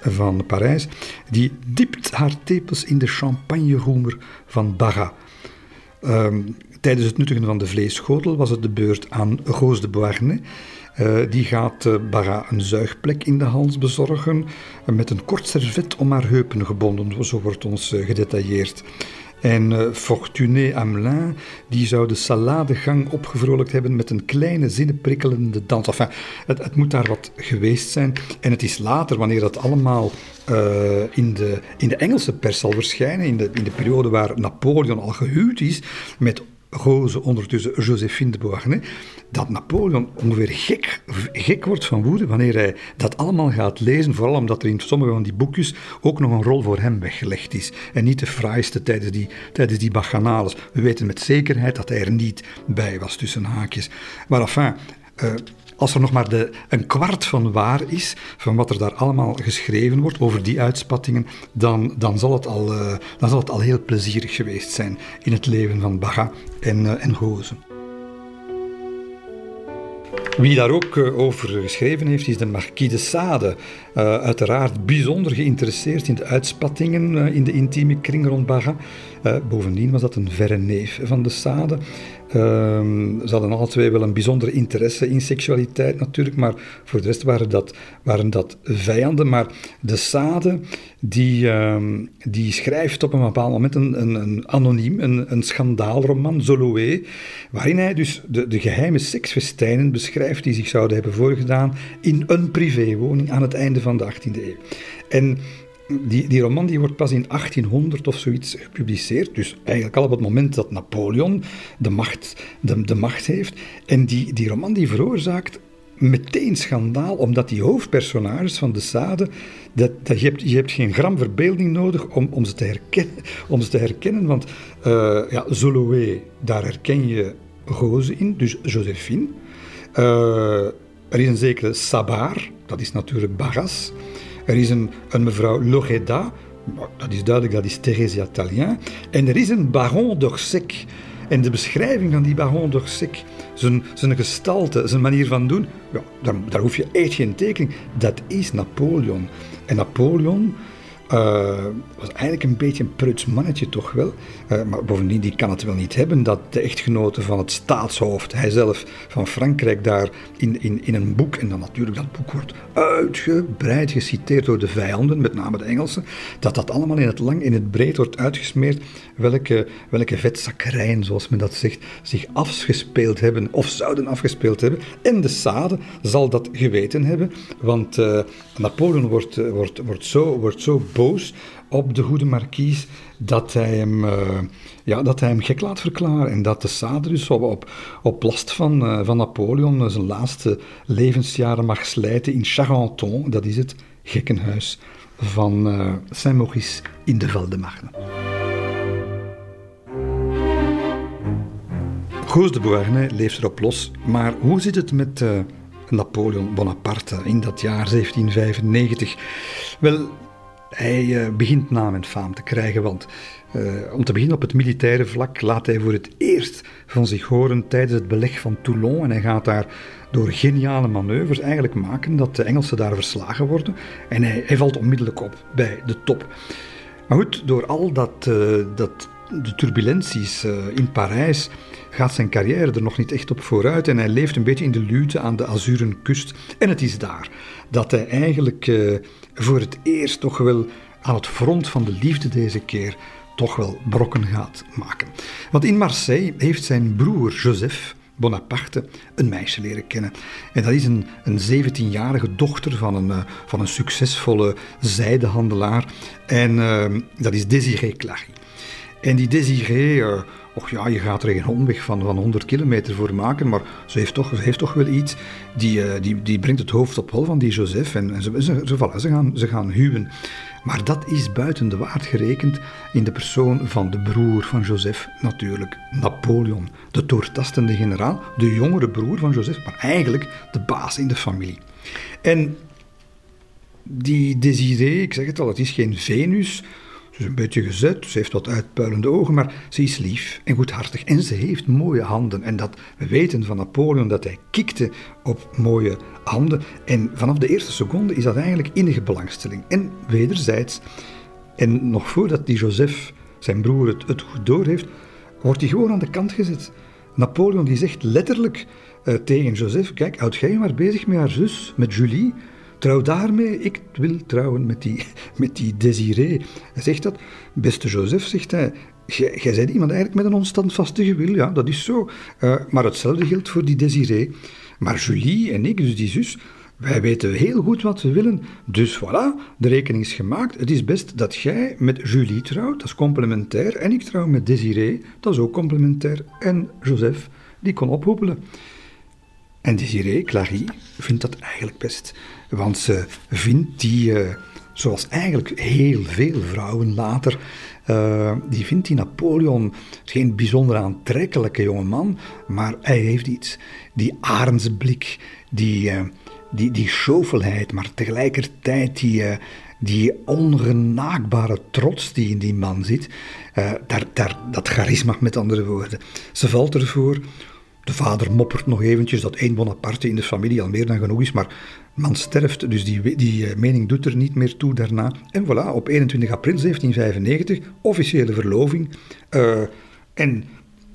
van Parijs, die dipt haar tepels in de champagneroemer van Barra. Um, Tijdens het nuttigen van de vleesschotel was het de beurt aan Roos de Beauharnais. Uh, die gaat uh, Bara een zuigplek in de hals bezorgen uh, met een kort servet om haar heupen gebonden, zo wordt ons gedetailleerd. En Fortuné Hamelin, die zou de saladegang opgevrolijkt hebben met een kleine zinnenprikkelende dans. Enfin, het, het, moet daar wat geweest zijn. En het is later, wanneer dat allemaal in, de, in de Engelse pers zal verschijnen, in de, in de periode waar Napoleon al gehuwd is met Rose, ondertussen Josephine de Beauharnais, dat Napoleon ongeveer gek, gek wordt van woede wanneer hij dat allemaal gaat lezen, vooral omdat er in sommige van die boekjes ook nog een rol voor hem weggelegd is. En niet de fraaiste tijdens die, tijdens die bacchanales. We weten met zekerheid dat hij er niet bij was, tussen haakjes. Maar enfin, uh, als er nog maar de, een kwart van waar is, van wat er daar allemaal geschreven wordt over die uitspattingen, dan, dan, zal, het al, uh, dan zal het al heel plezierig geweest zijn in het leven van Baga en, uh, en. Wie daar ook over geschreven heeft, is de Marquis de Sade. uiteraard bijzonder geïnteresseerd in de uitspattingen in de intieme kring rond Baga. bovendien was dat een verre neef van de Sade. Um, ze hadden alle twee wel een bijzondere interesse in seksualiteit natuurlijk, maar voor de rest waren dat, waren dat vijanden. Maar de Sade, die, um, die schrijft op een bepaald moment een, een, een anoniem, een, een schandaalroman, Zoloé, waarin hij dus de, de geheime seksfestijnen beschrijft die zich zouden hebben voorgedaan in een privéwoning aan het einde van de 18e eeuw. En die, die roman die wordt pas in 1800 of zoiets gepubliceerd. Dus eigenlijk al op het moment dat Napoleon de macht, de, de macht heeft. En die, die roman die veroorzaakt meteen schandaal, omdat die hoofdpersonages van de Sade, dat, dat, je, hebt, je hebt geen gram verbeelding nodig om, om, ze, te herkennen, om ze te herkennen. Want uh, ja, Zoloé, daar herken je Goze in, dus Josephine. Uh, er is een zekere Sabar, dat is natuurlijk Barras. Er is een, een mevrouw Loreda, dat is duidelijk, dat is Theresia Talien. En er is een baron d'Orsec. En de beschrijving van die baron d'Orsec, zijn, zijn gestalte, zijn manier van doen, ja, daar, daar hoef je echt geen tekening. Dat is Napoleon. En Napoleon, Uh, was eigenlijk een beetje een pruts mannetje toch wel. Uh, maar bovendien, die kan het wel niet hebben dat de echtgenote van het staatshoofd, hij zelf van Frankrijk, daar in, in, in een boek, en dan natuurlijk dat boek wordt uitgebreid geciteerd door de vijanden, met name de Engelsen, dat dat allemaal in het lang, in het breed wordt uitgesmeerd, welke, welke zoals men dat zegt, zich afgespeeld hebben of zouden afgespeeld hebben. En de Sade zal dat geweten hebben, want uh, Napoleon wordt, wordt, wordt, zo, wordt zo op de goede markies dat hij hem, uh, ja, dat hij hem gek laat verklaren. En dat de Sade dus op, op, op last van, uh, van Napoleon zijn laatste levensjaren mag slijten in Charenton, dat is het gekkenhuis van Saint-Maurice in de Val-de-Marne. Goos de Beauharnais leeft erop los, maar hoe zit het met Napoleon Bonaparte in dat jaar 1795? Wel, hij uh, begint naam en faam te krijgen, want uh, om te beginnen op het militaire vlak laat hij voor het eerst van zich horen tijdens het beleg van Toulon. En hij gaat daar door geniale manoeuvres eigenlijk maken dat de Engelsen daar verslagen worden. En hij, hij valt onmiddellijk op bij de top. Maar goed, door al dat, uh, dat de turbulenties in Parijs gaat zijn carrière er nog niet echt op vooruit en hij leeft een beetje in de luwte aan de Azuren kust. En het is daar dat hij eigenlijk uh, voor het eerst toch wel aan het front van de liefde deze keer toch wel brokken gaat maken. Want in Marseille heeft zijn broer Joseph Bonaparte een meisje leren kennen. En dat is een, een 17-jarige dochter van een, uh, van een succesvolle zijdehandelaar. En dat is Désiré Clary. En die Désiré Och ja, je gaat er geen omweg van, van 100 kilometer voor maken, maar ze heeft toch, ze heeft toch wel iets. Die, uh, die, die brengt het hoofd op hol van die Joseph en, en ze, ze, ze, ze, gaan, ze gaan huwen. Maar dat is buiten de waard gerekend in de persoon van de broer van Joseph, natuurlijk, Napoleon. De doortastende generaal, de jongere broer van Joseph, maar eigenlijk de baas in de familie. En die Désiré, ik zeg het al, het is geen Venus, is een beetje gezet, ze heeft wat uitpuilende ogen, maar ze is lief en goedhartig. En ze heeft mooie handen. En dat, we weten van Napoleon dat hij kikte op mooie handen. En vanaf de eerste seconde is dat eigenlijk innige belangstelling. En wederzijds, en nog voordat die Joseph, zijn broer, het, goed doorheeft, wordt hij gewoon aan de kant gezet. Napoleon die zegt letterlijk uh, tegen Joseph, kijk, houd jij maar bezig met haar zus, met Julie... Trouw daarmee, ik wil trouwen met die, met die Desiree. Hij zegt dat, beste Joseph, zegt hij, jij bent iemand eigenlijk met een onstandvastige wil, ja, dat is zo. Uh, maar hetzelfde geldt voor die Desiree. Maar Julie en ik, dus die zus, wij weten heel goed wat we willen. Dus voilà, de rekening is gemaakt. Het is best dat jij met Julie trouwt, dat is complementair. En ik trouw met Desiree, dat is ook complementair. En Joseph, die kon ophoepelen. En Desiree, Clary, vindt dat eigenlijk best. Want ze vindt die, uh, zoals eigenlijk heel veel vrouwen later, uh, die vindt die Napoleon geen bijzonder aantrekkelijke jongeman, maar hij heeft iets. Die arendsblik, die, uh, die, die schovelheid, maar tegelijkertijd die, die ongenaakbare trots die in die man zit, daar, daar, dat charisma met andere woorden. Ze valt ervoor de vader moppert nog eventjes dat één Bonaparte in de familie al meer dan genoeg is, maar man sterft, dus die, die eh, mening doet er niet meer toe daarna. En voilà, op 21 april 1795, officiële verloving. Uh, en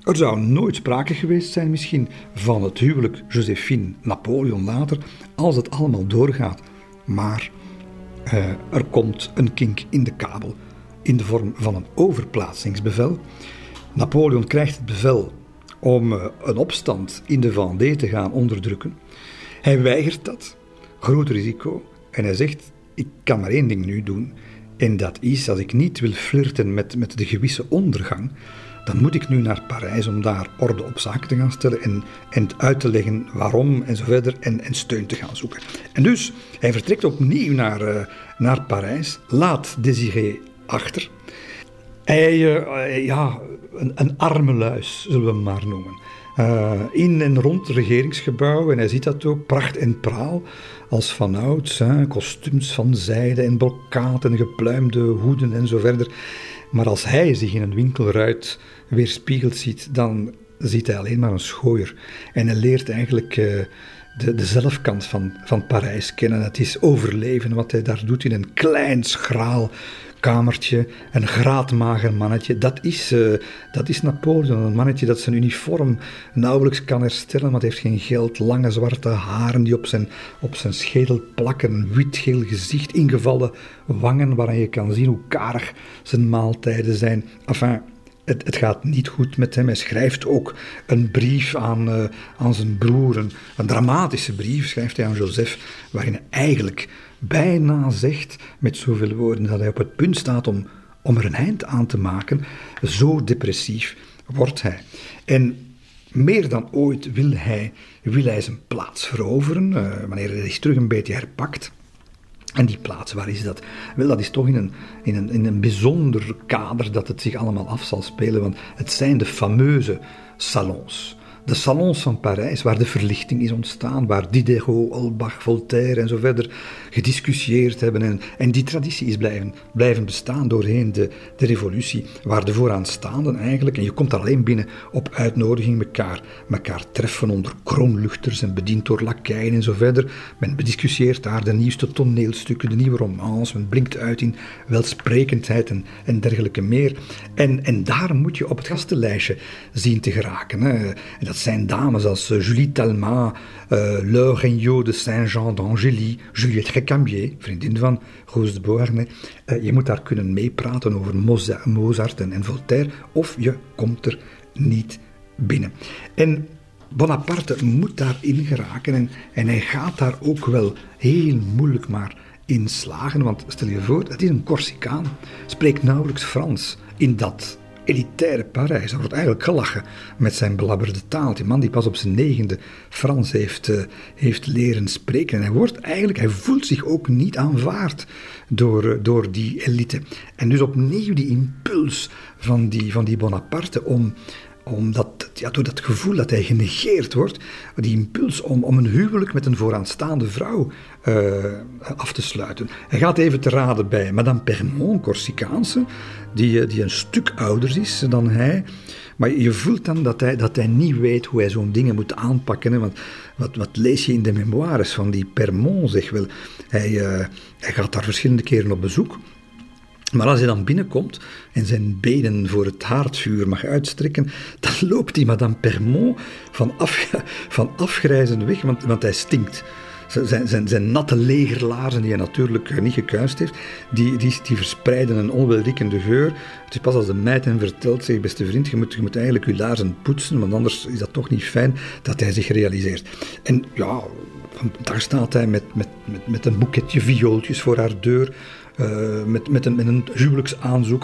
er zou nooit sprake geweest zijn misschien van het huwelijk Josephine-Napoleon later, als het allemaal doorgaat. Maar uh, er komt een kink in de kabel in de vorm van een overplaatsingsbevel. Napoleon krijgt het bevel om eh, een opstand in de Vendée te gaan onderdrukken. Hij weigert dat, groot risico, en hij zegt: Ik kan maar één ding nu doen, en dat is als ik niet wil flirten met, met de gewisse ondergang, dan moet ik nu naar Parijs om daar orde op zaken te gaan stellen en, en uit te leggen waarom en zo verder en, en steun te gaan zoeken. En dus, hij vertrekt opnieuw naar, uh, naar Parijs, laat Désiré achter. Hij, uh, ja, een, een arme zullen we hem maar noemen. Uh, in en rond het regeringsgebouw, en hij ziet dat ook, pracht en praal, als vanouds, hè, kostuums van zijde en brokaat en gepluimde hoeden en zo verder. Maar als hij zich in een winkelruit weerspiegeld ziet, dan ziet hij alleen maar een schooier. En hij leert eigenlijk uh, de, de zelfkant van, van Parijs kennen. Het is overleven wat hij daar doet in een klein, schraal kamertje. Een graadmager mannetje. Dat is, uh, dat is Napoleon. Een mannetje dat zijn uniform nauwelijks kan herstellen, want hij heeft geen geld. Lange zwarte haren die op zijn, op zijn schedel plakken. Een wit-geel gezicht, ingevallen wangen waaraan je kan zien hoe karig zijn maaltijden zijn. Enfin, het, het, gaat niet goed met hem. Hij schrijft ook een brief aan, uh, aan zijn broer, een, een, dramatische brief schrijft hij aan Joseph, waarin hij eigenlijk bijna zegt met zoveel woorden dat hij op het punt staat om, om er een eind aan te maken. Zo depressief wordt hij. En meer dan ooit wil hij, wil hij zijn plaats veroveren, uh, wanneer hij zich terug een beetje herpakt. En die plaats, waar is dat? Wel, dat is toch in een, in, een, in een bijzonder kader dat het zich allemaal af zal spelen, want het zijn de fameuze salons de salons van Parijs, waar de verlichting is ontstaan, waar Diderot, Olbach, Voltaire en zo verder gediscussieerd hebben. En, en die traditie is blijven, blijven bestaan doorheen de, de revolutie, waar de vooraanstaanden eigenlijk, en je komt alleen binnen op uitnodiging, elkaar, elkaar treffen onder kroonluchters en bediend door lakeien en zo verder. Men bediscussieert daar de nieuwste toneelstukken, de nieuwe romans, men blinkt uit in welsprekendheid en, en dergelijke meer. En, en daar moet je op het gastenlijstje zien te geraken. Hè. Zijn dames als Julie Talma, uh, Le Regnault de Saint-Jean d'Angély, Juliette Recamier, vriendin van Roos de Beauharnais. Uh, je moet daar kunnen meepraten over Mozart en, en Voltaire, of je komt er niet binnen. En Bonaparte moet daarin geraken en, en hij gaat daar ook wel heel moeilijk maar in slagen. Want stel je voor, het is een Corsicaan, spreekt nauwelijks Frans in dat elitaire Parijs. Er wordt eigenlijk gelachen met zijn belabberde taal. Die man die pas op zijn negende Frans heeft, uh, heeft leren spreken. En hij wordt eigenlijk, hij voelt zich ook niet aanvaard door, uh, door die elite. En dus opnieuw die impuls van die, van die Bonaparte om omdat, ja, door dat gevoel dat hij genegeerd wordt, die impuls om, om een huwelijk met een vooraanstaande vrouw uh, af te sluiten. Hij gaat even te raden bij Madame Permont, Corsicaanse, die, eh, die een stuk ouder is dan hij. Maar je voelt dan dat hij, dat hij niet weet hoe hij zo'n dingen moet aanpakken. Want wat, wat lees je in de memoires van die Permont, zeg wel. Hij, uh, hij gaat daar verschillende keren op bezoek. Maar als hij dan binnenkomt en zijn benen voor het haardvuur mag uitstrekken, dan loopt die madame Permont van, af, van afgrijzen weg, want, want hij stinkt. Zijn, zijn, zijn, natte legerlaarzen, die hij natuurlijk niet gekuist heeft, die, die, die verspreiden een onwelriekende geur. Het is pas als de meid hem vertelt, zeg beste vriend, je moet, je moet eigenlijk je laarzen poetsen, want anders is dat toch niet fijn, dat hij zich realiseert. En ja, daar staat hij met, met, met, met een boeketje viooltjes voor haar deur, met, met, een, met een huwelijksaanzoek.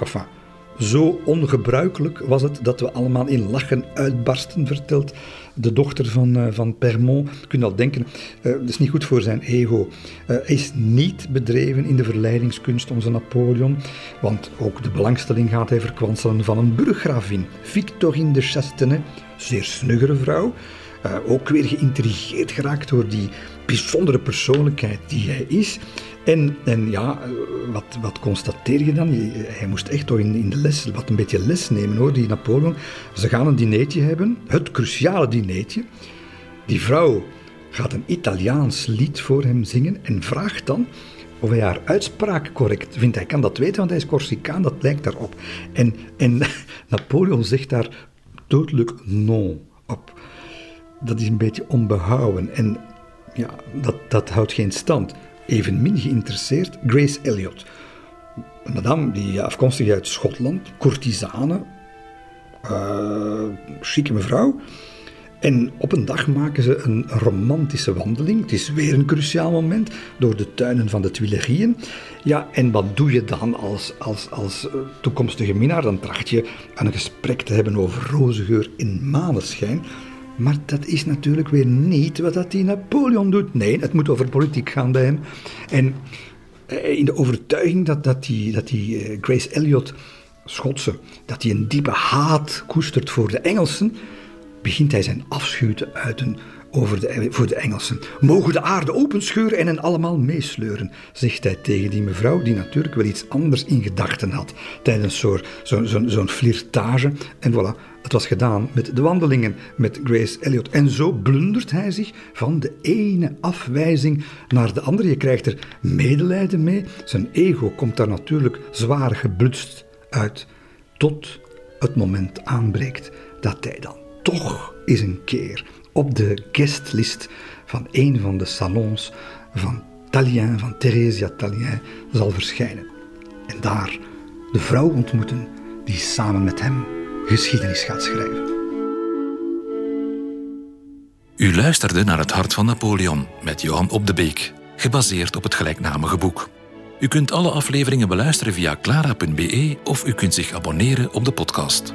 Zo ongebruikelijk was het dat we allemaal in lachen uitbarsten, vertelt de dochter van, uh, van Permont. Je kunt al denken, uh, dat is niet goed voor zijn ego. hij is niet bedreven in de verleidingskunst, onze Napoleon, want ook de belangstelling gaat hij verkwanselen van een burggravin, Victorine de Chastenay, zeer snuggere vrouw. ook weer geïntrigeerd geraakt door die bijzondere persoonlijkheid die hij is. En, en ja, wat, wat constateer je dan? Hij moest echt toch in, in de les, wat een beetje les nemen hoor, die Napoleon. Ze gaan een dineetje hebben, het cruciale dineetje. Die vrouw gaat een Italiaans lied voor hem zingen en vraagt dan of hij haar uitspraak correct vindt. Hij kan dat weten, want hij is Corsicaan, dat lijkt daarop. En, en Napoleon zegt daar dodelijk non op. Dat is een beetje onbehouden en ja, dat, dat houdt geen stand evenmin geïnteresseerd Grace Elliot. Een madame die afkomstig uit Schotland, courtisane, uh, chique mevrouw. En op een dag maken ze een romantische wandeling. Het is weer een cruciaal moment door de tuinen van de Tuilerieën. Ja, en wat doe je dan als, als, als eh, toekomstige minnaar? Dan tracht je een gesprek te hebben over rozengeur in maneschijn. Maar dat is natuurlijk weer niet wat dat die Napoleon doet. Nee, het moet over politiek gaan bij hem. En eh, in de overtuiging dat, dat die, dat die eh, Grace Elliot, Schotse, dat hij een diepe haat koestert voor de Engelsen, begint hij zijn afschuw te uiten over de, voor de Engelsen. Mogen de aarde openscheuren en hen allemaal meesleuren, zegt hij tegen die mevrouw, die natuurlijk wel iets anders in gedachten had tijdens zo'n zo, flirtage. En voilà, het was gedaan met de wandelingen met Grace Elliot. En zo blundert hij zich van de ene afwijzing naar de andere. Je krijgt er medelijden mee. Zijn ego komt daar natuurlijk zwaar geblutst uit. Tot het moment aanbreekt dat hij dan toch eens een keer op de guestlist van een van de salons van Talien, van Theresia Talien, zal verschijnen. En daar de vrouw ontmoeten die samen met hem geschiedenis gaat schrijven. U luisterde naar Het Hart van Napoleon met Johan Op de Beek, gebaseerd op het gelijknamige boek. U kunt alle afleveringen beluisteren via clara.be of u kunt zich abonneren op de podcast.